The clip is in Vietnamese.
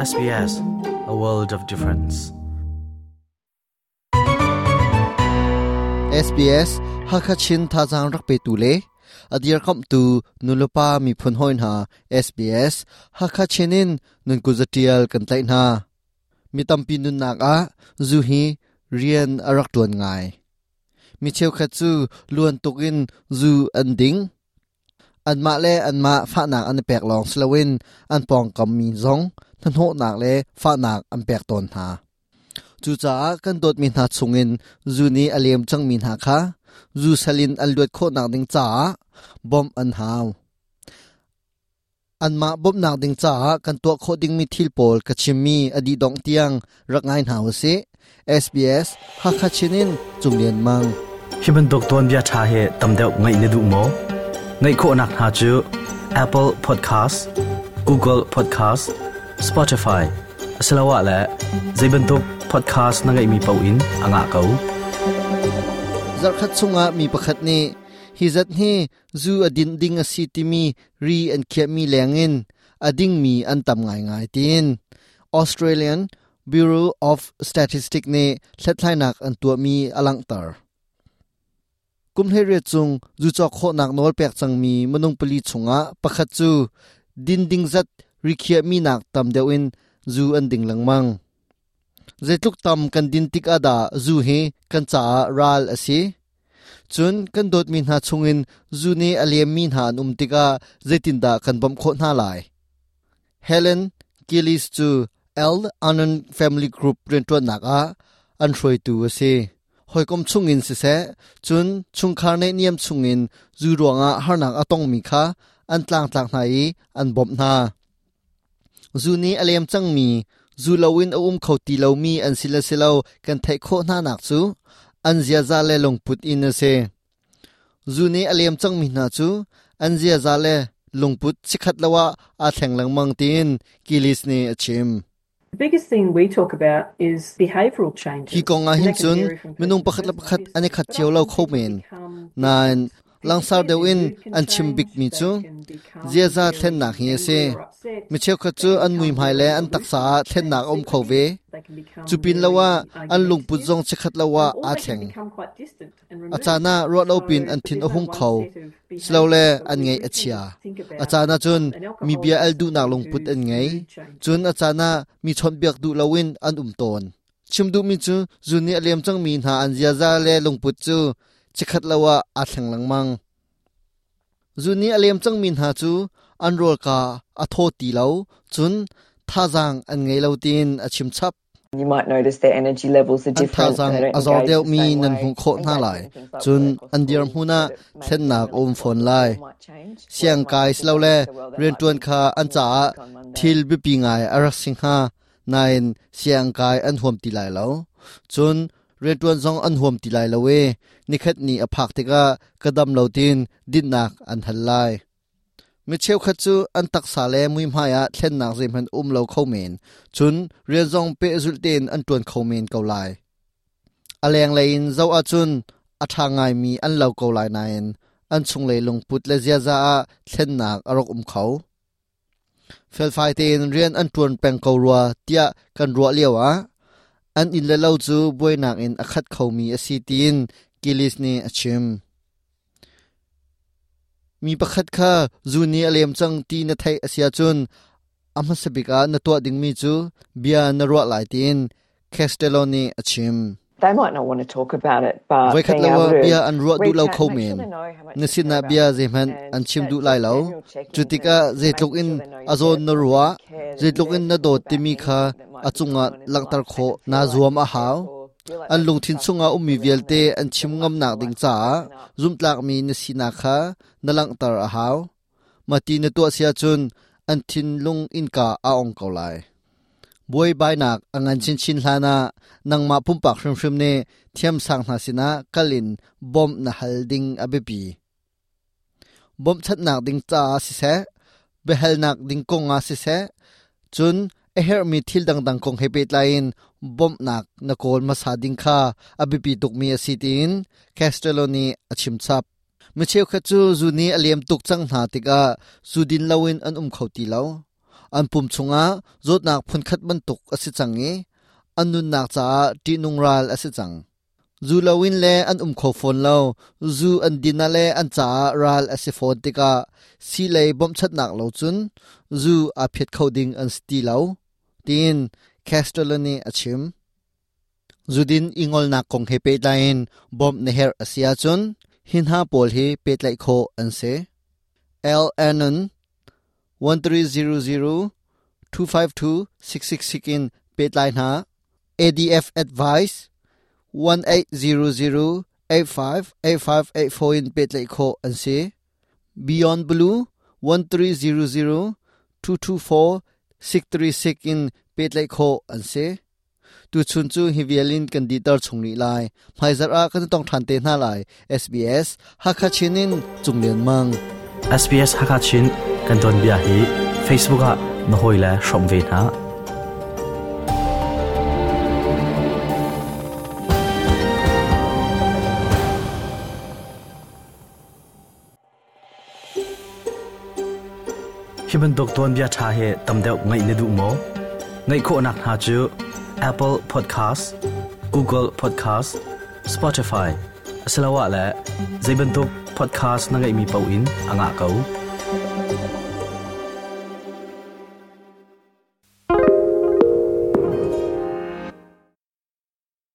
SBS a world of difference. SBS Hakachin Thazang Rakpe Tule, Adir Kam Tu Nulupa Mi Phun Hoin Ha SBS Hakachinin Nun Kuzatial Kan Tlai Na Mi Tampi Nun Nak A Zuhi Rian Arak Tuan Ngai. Mi Cheu Khachu Luan Tukin Zu Anding An Ma Le, An Ma Fa Nak An Pek Long Slawin, An Pong Kam Mi Zong. Than Ho Nak Le Fa Nak An Pek Ton Ha จูจ้ากันโดดมินหาชงอินจูนี้อเลียมจังมินหาค่ะจูสลินอันลวดโคหนักดิงจ้าบอมอันหาวอันมาบอมนักดิงจ้ากันตัวโคดิงมิทิลโปลกชิมีอดีดองเตียงรักงานหาวเส SBS ฮักคชินินจุงเลียนมัง hi ban dok ton bia tha he tam deuh ngai ne du mo ngai kho nak ha chu apple podcast google podcast spotify. Asalawa le zaiban dok podcast na ngai mi pau in, anga kau. Zar khat mi pakhat ni. Hi zat hi zu adin ding a si ti mi, ri an khia mi lengin ading mi an tam ngai ngai tin Australian Bureau of Statistics ne thlatlai nak an tu mi alang tar. Kum he re chung, zu chok kho nak nol pek chang mi, manung pali chunga pakhat chu. Din ding zat rikhia mi nak tam deuin zu an ding langmang zaitluk tam kan din tik ada zu he kan cha ral asi chun kan dot min ha chungin zu ne aliam min han um tika zaitin da kan bom kho na lai. Helen kilis chu l anan family group rento naka an roi tu ase hoi kom chungin se se, chun chung khar ne niam chungin zu ruanga harnak atong mi kha an tlang tlang nai an bom na zu ni aliam chang mi zu lawin um kho ti lo mi an sila silo kan thai kho na nak chu an zia za le long put in se zu ni aliam chang mi na chu an zia za le long put chikhat lawa a thleng lang mang tin kilis ni achim The biggest thing we talk about is behavioural changes. hi kong a And hin that can chun vary from minung person pakhat la to pakhat person. ani khat cheu lo kho men Become nan langsar different. deuin Mood can an chim bik change, mi they chu can become zia za very thlen nak hi se angry mi cheu chu an mui mai le an taksa thlen nak om kho ve They can lawa an lung pu argumentative. che chikhat lawa a they achana ro lo pin an thin ahung kho no le an we achia achana chun mi bia al du nak linked put an ngai chun achana mi chon biak du lawin an um ton chim du mi chu zuni alem chang mi na an zia za le long put chu chikhat lawa a à, thleng lang mang. Zuni alem chang min ha chu azor engage deu the mi same nan way. hung kho na Engagement lai in things like chun work or an dir school, huna but it may thlen be nak really um phone important. lai School might change. siang Work kai might slow not le go well. There ren might tuan be kha an more cha work on Monday. thil bi pi ngai arak sing ha nain siang kai an huam ti lai lo chun ren tuan zong an huam ti lai lo we nikhat ni a phak te ka kadam lo tin din nak an hal lai mi cheu kha chu an tak sa le mui ma ya thlen nak zim han um lo kho men chun rian zong pe zul ten an tuan kho men ko lai aleng lein zo a chun, a tha ngai mi an lo ko lai nain an chung le lung put le zia za a thlen nak arok um kho fel fai ten rian an tuan peng ko ruwa tia kan ruwa liawa an in le lo chu boi nak in a khat kho mi a si tin, kilis ni achim mi pakhat kha zuni alem chang ti na thai asia chun ama sabika na to ding mi chu bia na ruwa lai tin castelloni achim They might not want to talk about it, but voi khat being able lawa to bia an ruwa du reach lo out, kho make sure men they know how much na they sin na care bia about zem han and an chim that du just lai lo general check-ins chutika and ze making tluk in sure they know you're azon there na for them, ruwa you care, that ze you're tluk in there na for do them ti about mi kha anything that might be achunga going on in their langtar life. kho They can na feel like zuam they a can haw an lung thin trust chunga people ummi velte an chim ngam nak ding cha, zum tlak mi na sina kha nalang tar a haw mati na to sia chun, an thin lung in ka a ong ko lai. Boy bai nak, ang an chin chin hlana nang ma pum pak shrim shrim ne, thiam sang na sina kalin, bom na hal ding abepi bom chat nak ding cha si se, behel nak ding konga si se, chun her mi thil dang dang kong hepet lain bom nak na kol ma sa ding kha abipi tuk mi asitin castelloni achim chap. Mi cheu kha chu zu ni aliam tuk chang na tika zu din lawin an um khauti law an pum chunga, zot nak phun khat ban tuk asi changi e, anun nak cha ti nungral asi chang. Zu lawin le an um kho phone lo, zu an dina le an cha ral asi phone tika si le bom chat nak lo chun, zu a phet khoding an sti lo tin, castellani achim. Zudin ingol na kong he pe lain bom neher asia chun, hin ha pol hi pe tlai kho an se. L. Anon 1300 252 666 in pe tlai na. Adf advice 1800 85 8584 in pe tlai kho an se. Beyond blue 1300 224 636 in petlai kho an se? Tu chun chu hi vialin kan di tar chung ni lai. Mai zar a kan tong than te na lai. SBS ha kha chinin chung len mang. SBS Hakachin kan don bia hi. Facebook a no hoi la shom ve na hiban dok ton bia tha he tamdeu ngai ne du mo ngai kho nak ha chu Apple Podcast Google Podcast Spotify asalawa la zaiban dok podcast na ngai mi pau in anga kau